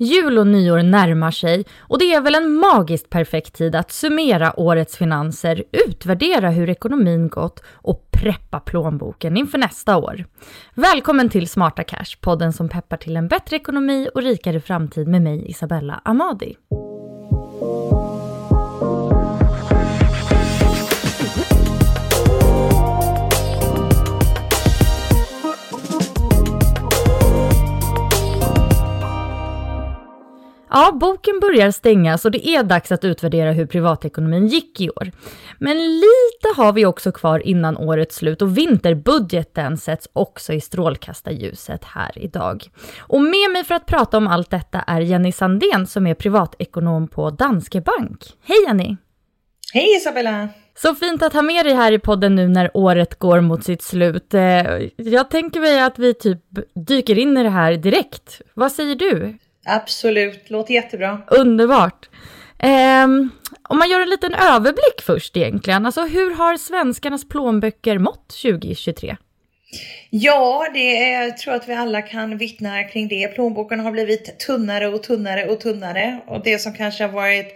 Jul och nyår närmar sig och det är väl en magiskt perfekt tid att summera årets finanser, utvärdera hur ekonomin gått och preppa plånboken inför nästa år. Välkommen till Smarta Cash, podden som peppar till en bättre ekonomi och rikare framtid med mig Isabella Amadi. Ja, boken börjar stängas och det är dags att utvärdera hur privatekonomin gick i år. Men lite har vi också kvar innan årets slut och vinterbudgeten sätts också i strålkastarljuset här idag. Och med mig för att prata om allt detta är Jenny Sandén som är privatekonom på Danske Bank. Hej Jenny! Hej Isabella! Så fint att ha med dig här i podden nu när året går mot sitt slut. Eh, jag tänker mig att vi typ dyker in i det här direkt. Vad säger du? Absolut, låter jättebra. Underbart. Eh, om man gör en liten överblick först egentligen, alltså hur har svenskarnas plånböcker mått 2023? Ja, det är, jag tror att vi alla kan vittna kring det. Plånboken har blivit tunnare och tunnare och tunnare och det som kanske har varit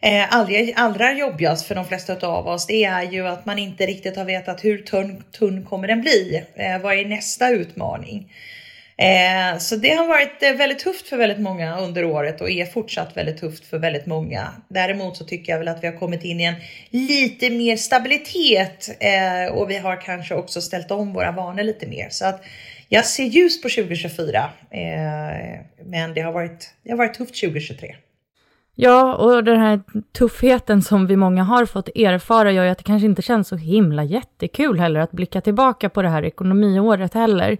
eh, allra, allra jobbigast för de flesta av oss, det är ju att man inte riktigt har vetat hur tunn, tunn kommer den bli? Eh, vad är nästa utmaning? Eh, så det har varit eh, väldigt tufft för väldigt många under året och är fortsatt väldigt tufft för väldigt många. Däremot så tycker jag väl att vi har kommit in i en lite mer stabilitet eh, och vi har kanske också ställt om våra vanor lite mer. Så att jag ser ljus på 2024. Eh, men det har, varit, det har varit tufft 2023. Ja, och den här tuffheten som vi många har fått erfara gör ju att det kanske inte känns så himla jättekul heller att blicka tillbaka på det här ekonomiåret heller.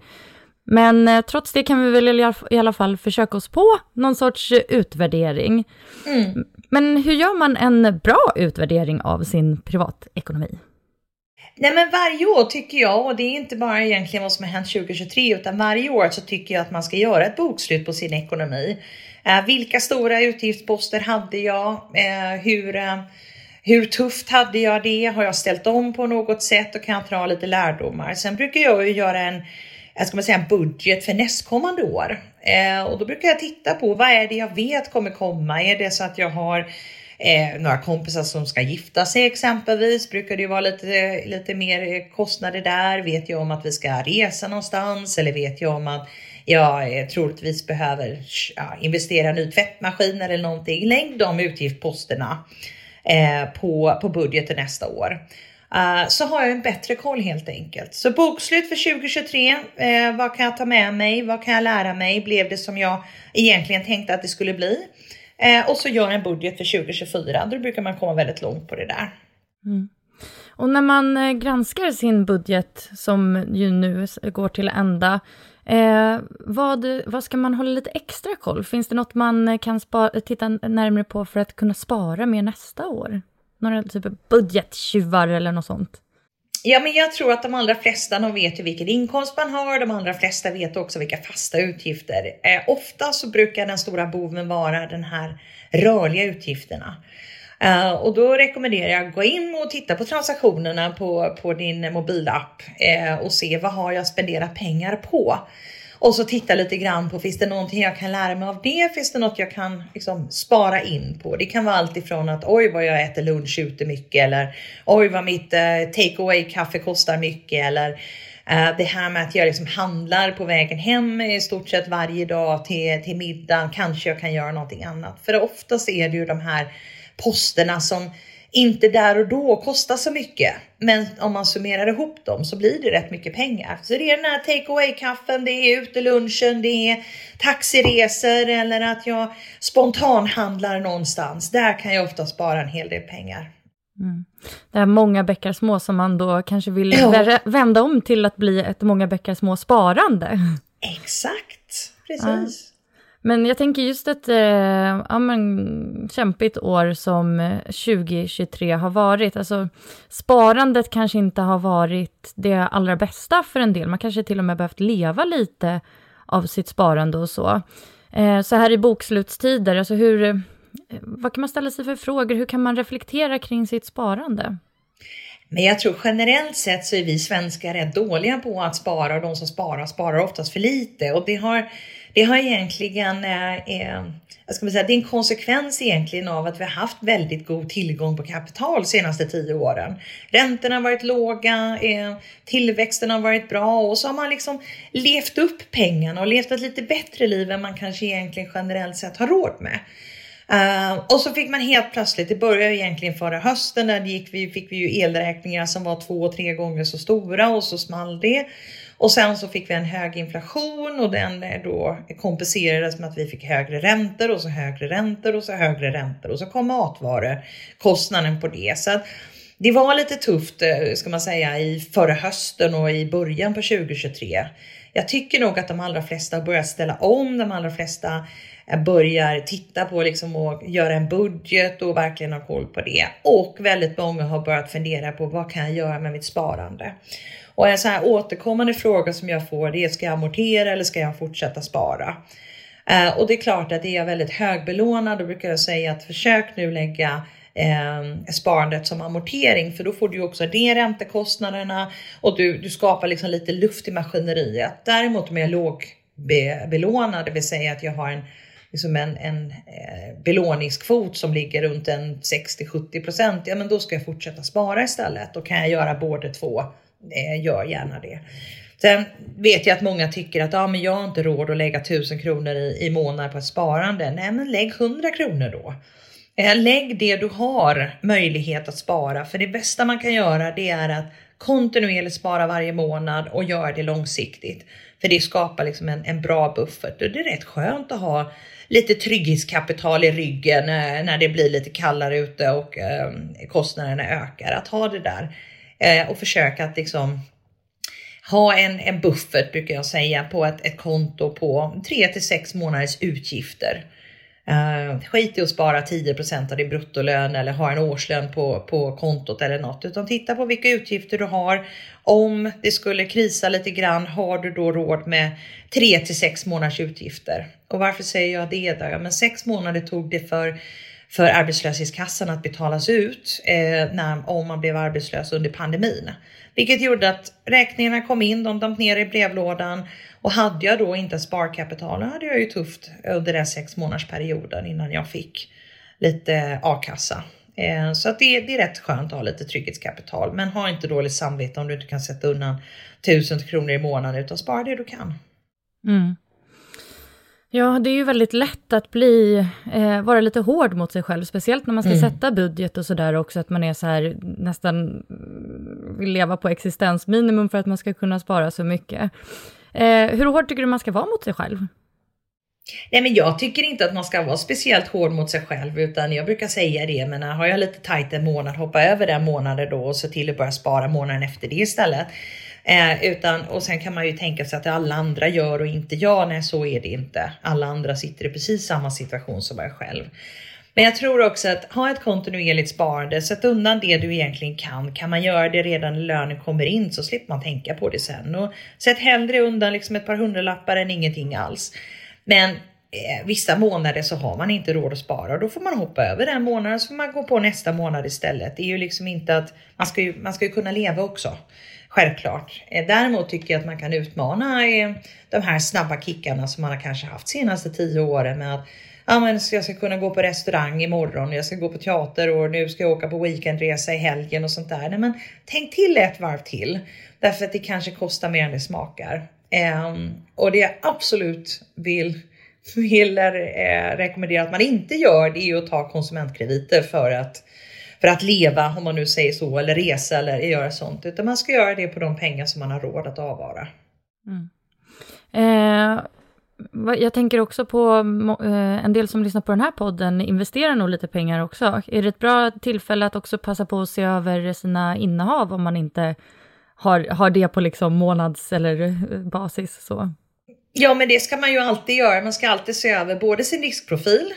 Men eh, trots det kan vi väl i alla fall försöka oss på någon sorts eh, utvärdering. Mm. Men hur gör man en bra utvärdering av sin privatekonomi? Nej men varje år tycker jag, och det är inte bara egentligen vad som har hänt 2023, utan varje år så tycker jag att man ska göra ett bokslut på sin ekonomi. Eh, vilka stora utgiftsposter hade jag? Eh, hur, eh, hur tufft hade jag det? Har jag ställt om på något sätt? Och kan jag dra lite lärdomar? Sen brukar jag ju göra en Eh, ska man säga, budget för nästkommande år. Eh, och då brukar jag titta på vad är det jag vet kommer komma? Är det så att jag har eh, några kompisar som ska gifta sig exempelvis? Brukar det ju vara lite, lite mer kostnader där? Vet jag om att vi ska resa någonstans? Eller vet jag om att jag eh, troligtvis behöver ja, investera i ny tvättmaskin eller någonting? Lägg de utgiftsposterna eh, på, på budgeten nästa år. Eh, så har jag en bättre koll helt enkelt. Så bokslut för 2023. Eh, vad kan jag ta med mig? Vad kan jag lära mig? Blev det som jag egentligen tänkte att det skulle bli? Eh, och så gör en budget för 2024. Då brukar man komma väldigt långt på det där. Mm. Och när man granskar sin budget som ju nu går till ända, eh, vad, vad ska man hålla lite extra koll? Finns det något man kan titta närmare på för att kunna spara mer nästa år? Några typ budgettjuvar eller något sånt? Ja, men jag tror att de allra flesta de vet ju vilken inkomst man har. De allra flesta vet också vilka fasta utgifter. Eh, ofta så brukar den stora boven vara den här rörliga utgifterna. Uh, och då rekommenderar jag att gå in och titta på transaktionerna på, på din mobilapp uh, och se vad har jag spenderat pengar på. Och så titta lite grann på, finns det någonting jag kan lära mig av det? Finns det något jag kan liksom spara in på? Det kan vara allt ifrån att oj vad jag äter lunch ute mycket eller oj vad mitt eh, take away kaffe kostar mycket eller eh, det här med att jag liksom handlar på vägen hem i stort sett varje dag till, till middagen. Kanske jag kan göra någonting annat. För oftast är det ju de här posterna som inte där och då kostar så mycket. Men om man summerar ihop dem så blir det rätt mycket pengar. Så det är den här take away kaffen, det är utelunchen, det är taxiresor eller att jag spontanhandlar någonstans. Där kan jag ofta spara en hel del pengar. Mm. Det är många bäckar små som man då kanske vill ja. vända om till att bli ett många bäckar små sparande. Exakt. precis. Ja. Men jag tänker just ett eh, ja, men, kämpigt år som eh, 2023 har varit. Alltså, sparandet kanske inte har varit det allra bästa för en del. Man kanske till och med behövt leva lite av sitt sparande och så. Eh, så här i bokslutstider, alltså hur, eh, vad kan man ställa sig för frågor? Hur kan man reflektera kring sitt sparande? Men jag tror generellt sett så är vi svenskar rätt dåliga på att spara och de som sparar sparar oftast för lite och det har det har egentligen, eh, eh jag ska säga, det är en konsekvens egentligen av att vi har haft väldigt god tillgång på kapital de senaste tio åren. Räntorna har varit låga, eh, tillväxten har varit bra och så har man liksom levt upp pengarna och levt ett lite bättre liv än man kanske egentligen generellt sett har råd med. Uh, och så fick man helt plötsligt, det började egentligen förra hösten, där gick vi, fick vi ju elräkningar som var två, tre gånger så stora och så small det. Och sen så fick vi en hög inflation och den då kompenserades med att vi fick högre räntor och så högre räntor och så högre räntor och så kom matvarukostnaden på det. Så det var lite tufft eh, ska man säga i förra hösten och i början på 2023. Jag tycker nog att de allra flesta börjar ställa om. De allra flesta eh, börjar titta på liksom och göra en budget och verkligen ha koll på det. Och väldigt många har börjat fundera på vad kan jag göra med mitt sparande? Och en sån här återkommande fråga som jag får det är ska jag amortera eller ska jag fortsätta spara? Eh, och det är klart att är jag väldigt högbelånad då brukar jag säga att försök nu lägga eh, sparandet som amortering för då får du också ner räntekostnaderna och du, du skapar liksom lite luft i maskineriet. Däremot om jag är lågbelånad, det vill säga att jag har en liksom en, en eh, belåningskvot som ligger runt en 60-70 ja men då ska jag fortsätta spara istället. Då kan jag göra båda två gör gärna det. Sen vet jag att många tycker att ah, men jag har inte råd att lägga 1000 kronor i, i månaden på ett sparande. Nej, men lägg 100 kronor då. Eh, lägg det du har möjlighet att spara, för det bästa man kan göra det är att kontinuerligt spara varje månad och göra det långsiktigt. För det skapar liksom en, en bra buffert och det är rätt skönt att ha lite trygghetskapital i ryggen när, när det blir lite kallare ute och eh, kostnaderna ökar. Att ha det där eh, och försöka att liksom ha en, en buffert brukar jag säga på ett, ett konto på 3 till 6 månaders utgifter. Uh, skit i att spara 10 av din bruttolön eller ha en årslön på, på kontot eller något, utan titta på vilka utgifter du har. Om det skulle krisa lite grann, har du då råd med 3 till 6 månaders utgifter? Och varför säger jag det då? Ja, men 6 månader tog det för för arbetslöshetskassan att betalas ut eh, när, om man blev arbetslös under pandemin. Vilket gjorde att räkningarna kom in, de damp ner i brevlådan och hade jag då inte sparkapital hade jag ju tufft under den sex månaders perioden innan jag fick lite a-kassa. Eh, så att det, det är rätt skönt att ha lite trygghetskapital, men ha inte dåligt samvete om du inte kan sätta undan tusen kronor i månaden utan spara det du kan. Mm. Ja, det är ju väldigt lätt att bli, eh, vara lite hård mot sig själv, speciellt när man ska mm. sätta budget och sådär också, att man är så här nästan vill leva på existensminimum för att man ska kunna spara så mycket. Eh, hur hård tycker du man ska vara mot sig själv? Nej, men jag tycker inte att man ska vara speciellt hård mot sig själv, utan jag brukar säga det. Men har jag lite tajt en månad, hoppa över den månaden då och se till att börja spara månaden efter det istället. Eh, utan, och sen kan man ju tänka sig att alla andra gör och inte jag. Nej, så är det inte. Alla andra sitter i precis samma situation som jag själv. Men jag tror också att ha ett kontinuerligt sparande, sätt undan det du egentligen kan. Kan man göra det redan när lönen kommer in så slipper man tänka på det sen. Och sätt hellre undan liksom ett par hundralappar än ingenting alls. Men eh, vissa månader så har man inte råd att spara och då får man hoppa över den månaden så får man gå på nästa månad istället. Det är ju liksom inte att man ska ju, man ska ju kunna leva också. Självklart. Eh, däremot tycker jag att man kan utmana de här snabba kickarna som man har kanske haft senaste tio åren med att ja, men jag ska kunna gå på restaurang imorgon, jag ska gå på teater och nu ska jag åka på weekendresa i helgen och sånt där. Nej, men tänk till ett varv till därför att det kanske kostar mer än det smakar. Um, och det jag absolut vill, vill eh, rekommendera att man inte gör det är att ta konsumentkrediter för att för att leva, om man nu säger så, eller resa eller göra sånt, utan man ska göra det på de pengar som man har råd att avvara. Mm. Eh, jag tänker också på eh, en del som lyssnar på den här podden investerar nog lite pengar också. Är det ett bra tillfälle att också passa på att se över sina innehav om man inte har, har det på liksom månads eller basis? Så? Ja, men det ska man ju alltid göra. Man ska alltid se över både sin riskprofil,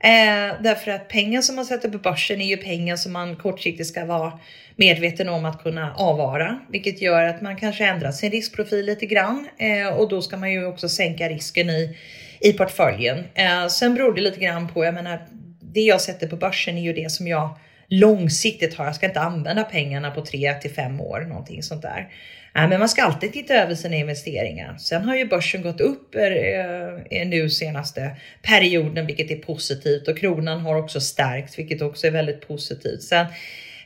eh, därför att pengar som man sätter på börsen är ju pengar som man kortsiktigt ska vara medveten om att kunna avvara, vilket gör att man kanske ändrar sin riskprofil lite grann eh, och då ska man ju också sänka risken i, i portföljen. Eh, sen beror det lite grann på, jag menar, det jag sätter på börsen är ju det som jag långsiktigt har. Jag ska inte använda pengarna på tre till fem år, någonting sånt där. Nej, men man ska alltid titta över sina investeringar. Sen har ju börsen gått upp eh, eh, nu senaste perioden, vilket är positivt och kronan har också stärkts, vilket också är väldigt positivt. Sen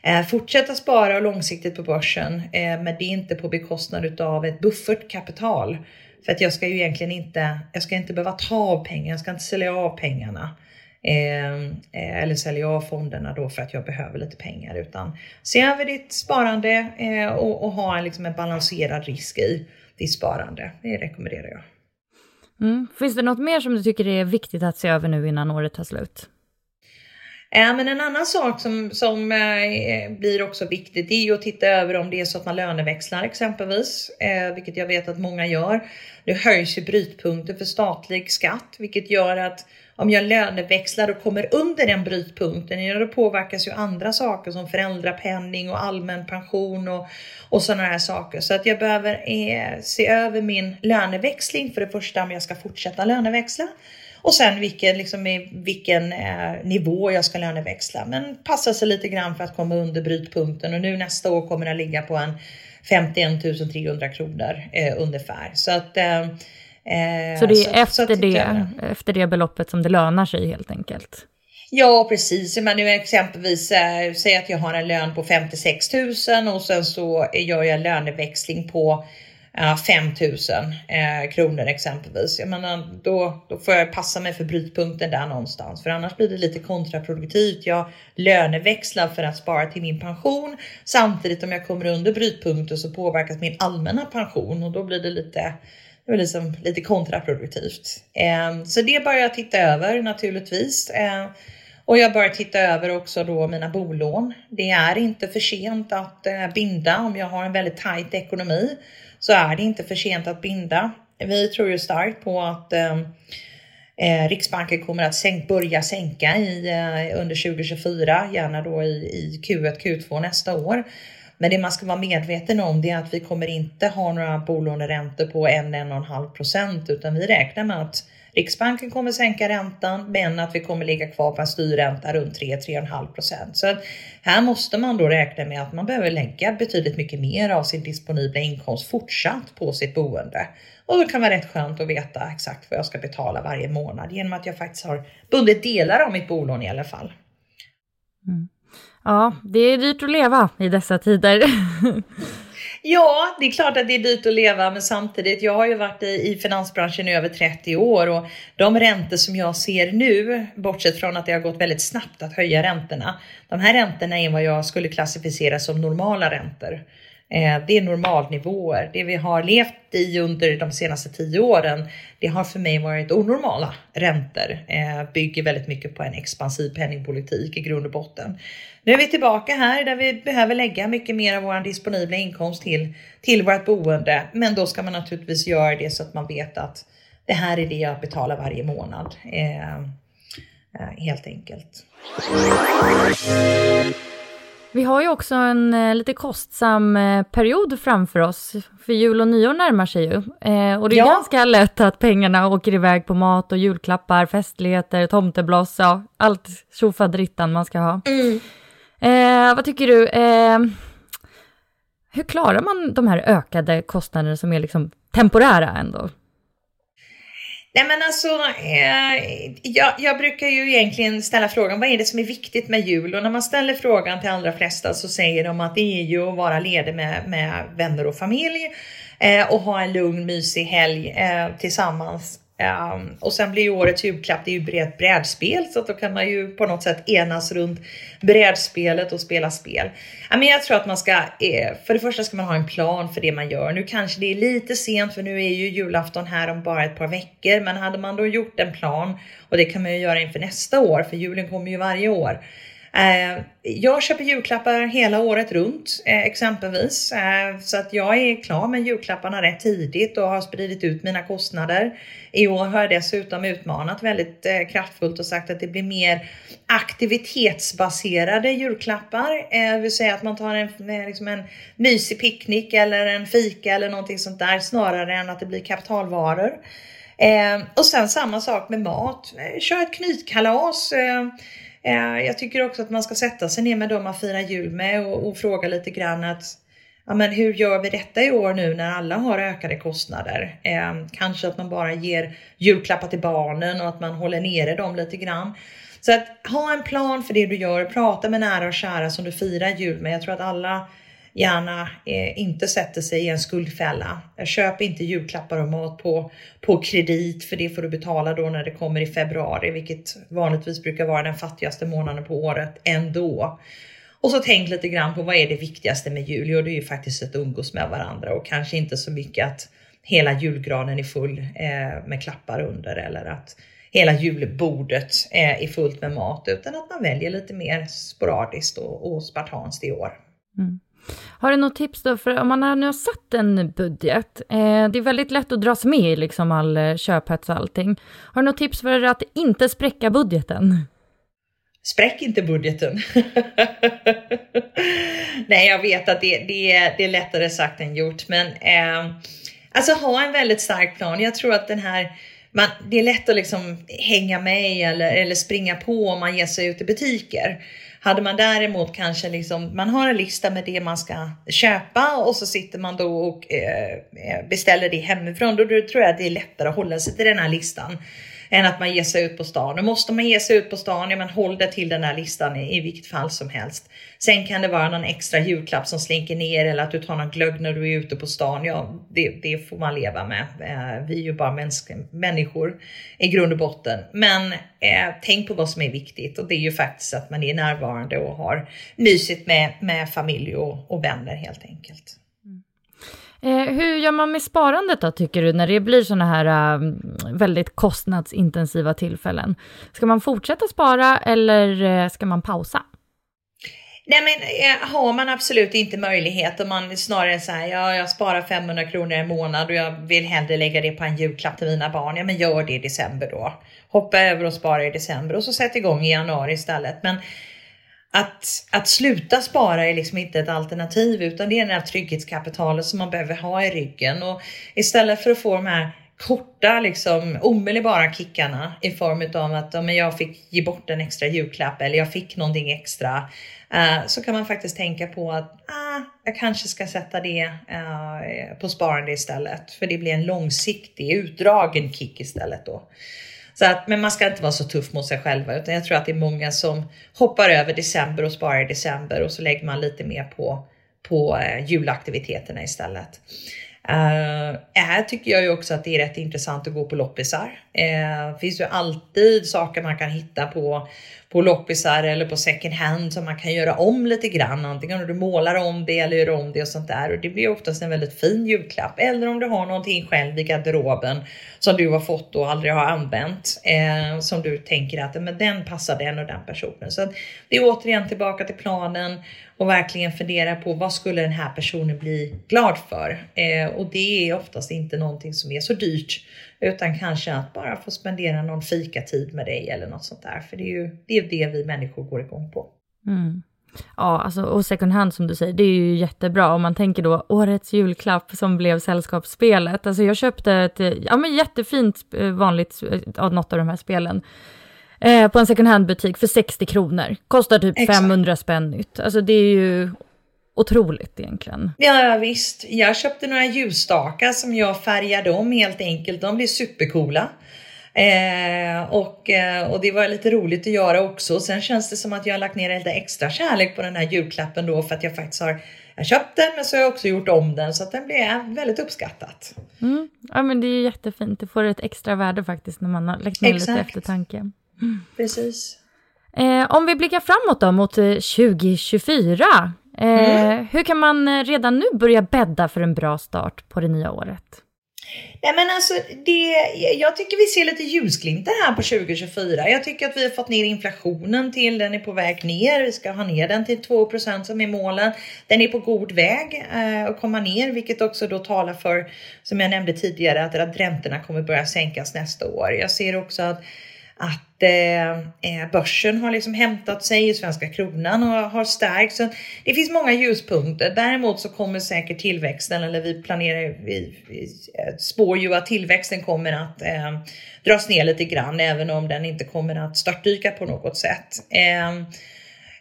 eh, fortsätta spara långsiktigt på börsen, eh, men det är inte på bekostnad av ett buffertkapital. För att jag ska ju egentligen inte, jag ska inte behöva ta av pengar, jag ska inte sälja av pengarna. Ehm, eh, eller säljer av fonderna då för att jag behöver lite pengar utan se över ditt sparande eh, och, och, ha en, liksom en balanserad risk i ditt sparande. Det rekommenderar jag. Mm. Finns det något mer som du tycker är viktigt att se över nu innan året tar slut? Men en annan sak som, som eh, blir också viktigt är ju att titta över om det är så att man löneväxlar exempelvis, eh, vilket jag vet att många gör. Nu höjs ju brytpunkten för statlig skatt, vilket gör att om jag löneväxlar och kommer under den brytpunkten, ja, då påverkas ju andra saker som föräldrapenning och allmän pension och, och sådana här saker. Så att jag behöver eh, se över min löneväxling för det första om jag ska fortsätta löneväxla och sen vilken, liksom, vilken eh, nivå jag ska löneväxla. Men passa sig lite grann för att komma under brytpunkten och nu nästa år kommer den ligga på en 51 300 kronor eh, ungefär. Så att eh, Eh, så det är så, efter, så det, efter det beloppet som det lönar sig helt enkelt? Ja precis, men nu exempelvis äh, säg att jag har en lön på 56 000 och sen så gör jag löneväxling på äh, 5 000 kronor exempelvis. Jag menar, då, då får jag passa mig för brytpunkten där någonstans för annars blir det lite kontraproduktivt. Jag löneväxlar för att spara till min pension samtidigt om jag kommer under brytpunkten så påverkas min allmänna pension och då blir det lite det var liksom lite kontraproduktivt. Ehm, så det börjar jag titta över naturligtvis. Ehm, och jag börjar titta över också då mina bolån. Det är inte för sent att eh, binda om jag har en väldigt tajt ekonomi så är det inte för sent att binda. Vi tror ju starkt på att eh, eh Riksbanken kommer att sänk, börja sänka i, eh, under 2024, gärna då i, i Q1, Q2 nästa år. Men det man ska vara medveten om det är att vi kommer inte ha några bolåneräntor på 1-1,5 procent utan vi räknar med att Riksbanken kommer sänka räntan men att vi kommer ligga kvar på en styrränta runt 3-3,5 procent. Så här måste man då räkna med att man behöver lägga betydligt mycket mer av sin disponibla inkomst fortsatt på sitt boende. Och då kan vara rätt skönt att veta exakt vad jag ska betala varje månad genom att jag faktiskt har bundit delar av mitt bolån i alla fall. Mm. Ja, det är dyrt att leva i dessa tider. Ja, det är klart att det är dyrt att leva, men samtidigt, jag har ju varit i, i finansbranschen i över 30 år och de räntor som jag ser nu, bortsett från att det har gått väldigt snabbt att höja räntorna, de här räntorna är vad jag skulle klassificera som normala räntor. Eh, det är normalnivåer. Det vi har levt i under de senaste tio åren, det har för mig varit onormala räntor. Eh, bygger väldigt mycket på en expansiv penningpolitik i grund och botten. Nu är vi tillbaka här där vi behöver lägga mycket mer av vår disponibla inkomst till, till vårt boende. Men då ska man naturligtvis göra det så att man vet att det här är det jag betalar varje månad. Eh, eh, helt enkelt. Vi har ju också en eh, lite kostsam eh, period framför oss, för jul och nyår närmar sig ju. Eh, och det är ja. ganska lätt att pengarna åker iväg på mat och julklappar, festligheter, tomtebloss, ja, allt tjofaderittan man ska ha. Mm. Eh, vad tycker du? Eh, hur klarar man de här ökade kostnaderna som är liksom temporära ändå? Nej men alltså, eh, jag, jag, brukar ju egentligen ställa frågan vad är det som är viktigt med jul? Och när man ställer frågan till allra flesta så säger de att det är ju att vara ledig med, med vänner och familj eh, och ha en lugn mysig helg eh, tillsammans. Um, och sen blir ju årets julklapp, det är ju ett brädspel så att då kan man ju på något sätt enas runt brädspelet och spela spel. Ja, men jag tror att man ska, eh, för det första ska man ha en plan för det man gör. Nu kanske det är lite sent för nu är ju julafton här om bara ett par veckor, men hade man då gjort en plan och det kan man ju göra inför nästa år för julen kommer ju varje år. Eh, jag köper julklappar hela året runt eh, exempelvis. Eh, så att jag är klar med julklapparna rätt tidigt och har spridit ut mina kostnader. I år har jag dessutom utmanat väldigt kraftfullt och sagt att det blir mer aktivitetsbaserade julklappar. Det vill säga att man tar en, liksom en mysig picknick eller en fika eller någonting sånt där snarare än att det blir kapitalvaror. Och sen samma sak med mat. Kör ett knytkalas Eh, jag tycker också att man ska sätta sig ner med dem man firar jul med och, och fråga lite grann att ja, men hur gör vi detta i år nu när alla har ökade kostnader? Eh, kanske att man bara ger julklappar till barnen och att man håller nere dem lite grann. Så att ha en plan för det du gör, prata med nära och kära som du firar jul med. Jag tror att alla gärna eh, inte sätter sig i en skuldfälla. Köp inte julklappar och mat på, på kredit för det får du betala då när det kommer i februari, vilket vanligtvis brukar vara den fattigaste månaden på året ändå. Och så tänk lite grann på vad är det viktigaste med jul? Jo, det är ju faktiskt att umgås med varandra och kanske inte så mycket att hela julgranen är full eh, med klappar under eller att hela julbordet eh, är fullt med mat, utan att man väljer lite mer sporadiskt och, och spartanskt i år. Mm. Har du något tips då, för om man nu har satt en budget, eh, det är väldigt lätt att dras med i liksom all eh, köphets och allting. Har du något tips för att inte spräcka budgeten? Spräck inte budgeten. Nej, jag vet att det, det, är, det är lättare sagt än gjort, men eh, alltså ha en väldigt stark plan. Jag tror att den här man, det är lätt att liksom hänga med eller, eller springa på om man ger sig ut i butiker. Hade man däremot kanske liksom, man har en lista med det man ska köpa och så sitter man då och eh, eh beställer det hemifrån. Då, då tror jag att det är lättare att hålla sig till den här listan än att man ger sig ut på stan. Och måste man ge sig ut på stan, ja men håll det till den här listan i, i vilket fall som helst. Sen kan det vara någon extra julklapp som slinker ner eller att du tar någon glögg när du är ute på stan. Ja, det, det får man leva med. Eh, vi är ju bara människor i grund och botten. Men eh, tänk på vad som är viktigt och det är ju faktiskt att man är närvarande och har mysigt med, med familj och, och vänner helt enkelt. Eh, hur gör man med sparandet då, tycker du, när det blir sådana här äh, väldigt kostnadsintensiva tillfällen? Ska man fortsätta spara eller äh, ska man pausa? Nej men eh, har man absolut inte möjlighet och man snarare säger ja jag sparar 500 kronor i månad och jag vill hellre lägga det på en julklapp till mina barn. Ja men gör det i december då. Hoppa över och spara i december och så sätt igång i januari istället. Men att, att sluta spara är liksom inte ett alternativ utan det är det här trygghetskapitalet som man behöver ha i ryggen. Och istället för att få de här korta, liksom, omedelbara kickarna i form av att ja, jag fick ge bort en extra julklapp eller jag fick någonting extra. Uh, så kan man faktiskt tänka på att ah, jag kanske ska sätta det uh, på sparande istället. För det blir en långsiktig, utdragen kick istället då. Så att, men man ska inte vara så tuff mot sig själva utan jag tror att det är många som hoppar över december och sparar i december och så lägger man lite mer på, på eh, julaktiviteterna istället. Uh, här tycker jag ju också att det är rätt intressant att gå på loppisar. Uh, det finns ju alltid saker man kan hitta på, på loppisar eller på second hand som man kan göra om lite grann. Antingen om du målar om det eller gör om det och sånt där. Och det blir oftast en väldigt fin julklapp. Eller om du har någonting själv i garderoben som du har fått och aldrig har använt. Eh, som du tänker att men den passar den och den personen. Så det är återigen tillbaka till planen och verkligen fundera på vad skulle den här personen bli glad för? Eh, och det är oftast inte någonting som är så dyrt utan kanske att bara få spendera någon fikatid med dig eller något sånt där. För det är ju det, är det vi människor går igång på. Mm. Ja, alltså, och second hand som du säger, det är ju jättebra. Om man tänker då årets julklapp som blev sällskapsspelet. Alltså jag köpte ett ja, men jättefint eh, vanligt, eh, något av de här spelen eh, på en second hand-butik för 60 kronor. Kostar typ Exakt. 500 spänn nytt. Alltså det är ju otroligt egentligen. Ja visst, jag köpte några ljusstakar som jag färgade om helt enkelt. De blir supercoola. Eh, och, eh, och det var lite roligt att göra också. Sen känns det som att jag har lagt ner lite extra kärlek på den här julklappen då för att jag faktiskt har jag köpt den men så har jag också gjort om den så att den blev väldigt uppskattat. Mm. Ja men det är jättefint, det får ett extra värde faktiskt när man har lagt ner Exakt. lite eftertanke. Precis. Eh, om vi blickar framåt då mot 2024. Eh, mm. Hur kan man eh, redan nu börja bädda för en bra start på det nya året? Nej men alltså, det, jag tycker vi ser lite ljusglimtar här på 2024. Jag tycker att vi har fått ner inflationen till, den är på väg ner. Vi ska ha ner den till 2% som är målen. Den är på god väg eh, att komma ner, vilket också då talar för, som jag nämnde tidigare, att, att räntorna kommer börja sänkas nästa år. Jag ser också att att eh, eh, börsen har liksom hämtat sig, svenska kronan har, har stärkt. Så det finns många ljuspunkter. Däremot så kommer säkert tillväxten, eller vi planerar, vi, vi eh, spår ju att tillväxten kommer att eh, dras ner lite grann, även om den inte kommer att startdyka på något sätt. Eh,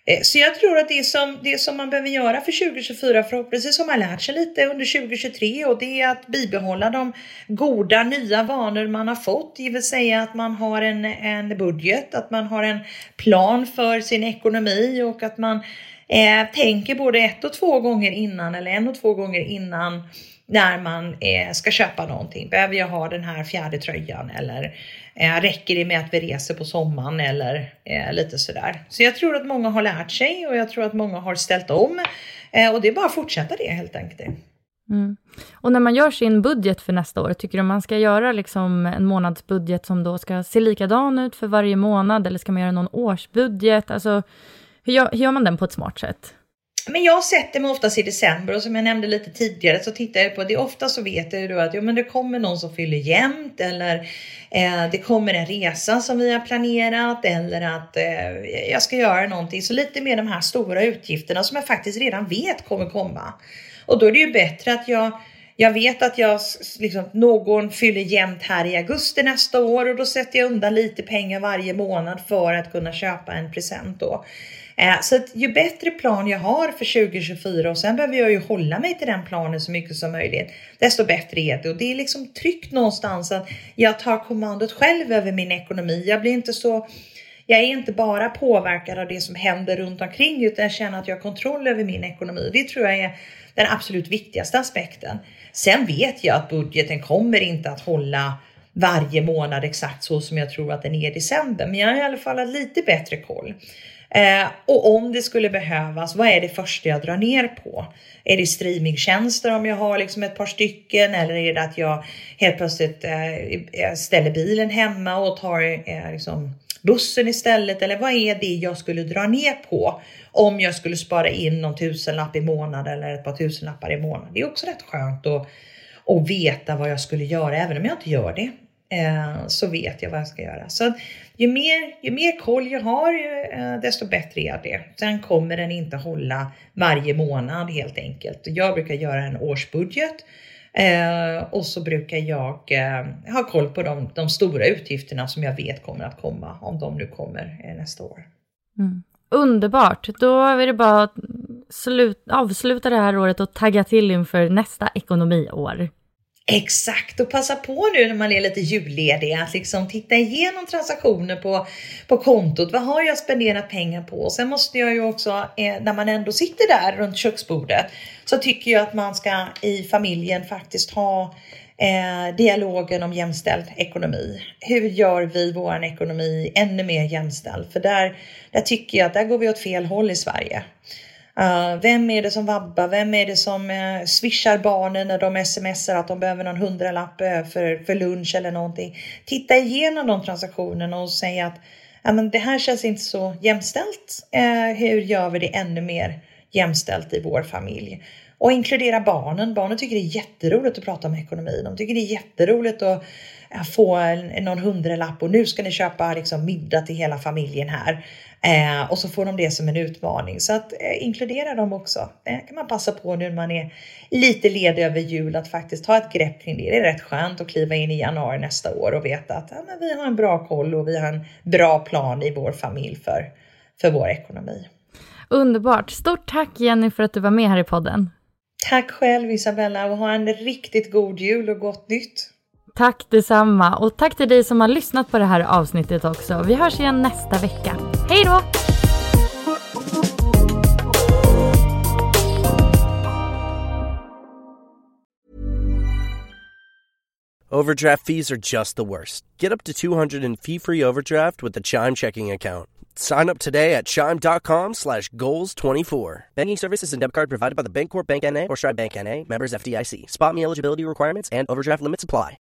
Eh, så jag tror att det som, det som man behöver göra för 2024 förhoppningsvis har man lärt sig lite under 2023 och det är att bibehålla de goda nya vanor man har fått. Det vill säga att man har en, en budget, att man har en plan för sin ekonomi och att man eh, tänker både ett och två gånger innan eller en och två gånger innan när man eh, ska köpa någonting. Behöver jag ha den här fjärde tröjan eller eh, räcker det med att vi reser på sommaren eller eh, lite sådär. Så jag tror att många har lärt sig och jag tror att många har ställt om eh, och det är bara att fortsätta det helt enkelt. Mm. Och när man gör sin budget för nästa år, tycker du man ska göra liksom en månadsbudget som då ska se likadan ut för varje månad eller ska man göra någon årsbudget? Alltså, hur gör, hur gör man den på ett smart sätt? Men jag sätter mig oftast i december och som jag nämnde lite tidigare så tittar jag på det. Ofta så vet jag ju att ja, men det kommer någon som fyller jämnt eller eh, det kommer en resa som vi har planerat eller att eh, jag ska göra någonting. Så lite mer de här stora utgifterna som jag faktiskt redan vet kommer komma. Och då är det ju bättre att jag jag vet att jag, liksom, någon fyller jämnt här i augusti nästa år och då sätter jag undan lite pengar varje månad för att kunna köpa en present då. Eh, så att ju bättre plan jag har för 2024 och sen behöver jag ju hålla mig till den planen så mycket som möjligt, desto bättre är det. Och det är liksom tryggt någonstans att jag tar kommandot själv över min ekonomi. Jag blir inte så jag är inte bara påverkad av det som händer runt omkring utan jag känner att jag har kontroll över min ekonomi. Det tror jag är den absolut viktigaste aspekten. Sen vet jag att budgeten kommer inte att hålla varje månad exakt så som jag tror att den är i december, men jag har i alla fall lite bättre koll. Eh, och om det skulle behövas, vad är det första jag drar ner på? Är det streamingtjänster om jag har liksom ett par stycken eller är det att jag helt plötsligt eh, ställer bilen hemma och tar eh, liksom bussen istället? Eller vad är det jag skulle dra ner på om jag skulle spara in någon tusenlapp i månaden eller ett par tusenlappar i månaden? Det är också rätt skönt att, att veta vad jag skulle göra även om jag inte gör det. Eh, så vet jag vad jag ska göra. Så ju mer, ju mer koll jag har, eh, desto bättre är det. Sen kommer den inte hålla varje månad helt enkelt. Jag brukar göra en årsbudget eh, och så brukar jag eh, ha koll på de, de, stora utgifterna som jag vet kommer att komma, om de nu kommer eh, nästa år. Mm. Underbart! Då är det bara att slut, avsluta det här året och tagga till inför nästa ekonomiår. Exakt och passa på nu när man är lite julledig att liksom titta igenom transaktioner på, på kontot. Vad har jag spenderat pengar på? Och sen måste jag ju också, eh, när man ändå sitter där runt köksbordet, så tycker jag att man ska i familjen faktiskt ha eh, dialogen om jämställd ekonomi. Hur gör vi vår ekonomi ännu mer jämställd? För där, där tycker jag att där går vi åt fel håll i Sverige. Uh, vem är det som vabbar? Vem är det som uh, swishar barnen när de smsar att de behöver någon hundralapp eh, för, för lunch eller någonting? Titta igenom de transaktionerna och säga att ja, men det här känns inte så jämställt. Uh, hur gör vi det ännu mer jämställt i vår familj? Och inkludera barnen. Barnen tycker det är jätteroligt att prata om ekonomi. De tycker det är jätteroligt att få någon hundralapp och nu ska ni köpa liksom middag till hela familjen här. Eh, och så får de det som en utmaning. Så att eh, inkludera dem också. Det eh, kan man passa på nu när man är lite ledig över jul att faktiskt ta ett grepp kring det. Det är rätt skönt att kliva in i januari nästa år och veta att ja, vi har en bra koll och vi har en bra plan i vår familj för, för vår ekonomi. Underbart. Stort tack Jenny för att du var med här i podden. Tack själv Isabella och ha en riktigt god jul och gott nytt. Tack detsamma och tack till dig som har lyssnat på det här avsnittet också. Vi hörs igen nästa vecka. Hej då! Overdraft fees are just the worst. Get up to 200 in fee-free overdraft with the Chime checking account. Sign up today at chime.com slash goals24. Banking services and debit card provided by the Bancorp Bank N.A. or Stride Bank N.A. Members FDIC. Spot me eligibility requirements and overdraft limits apply.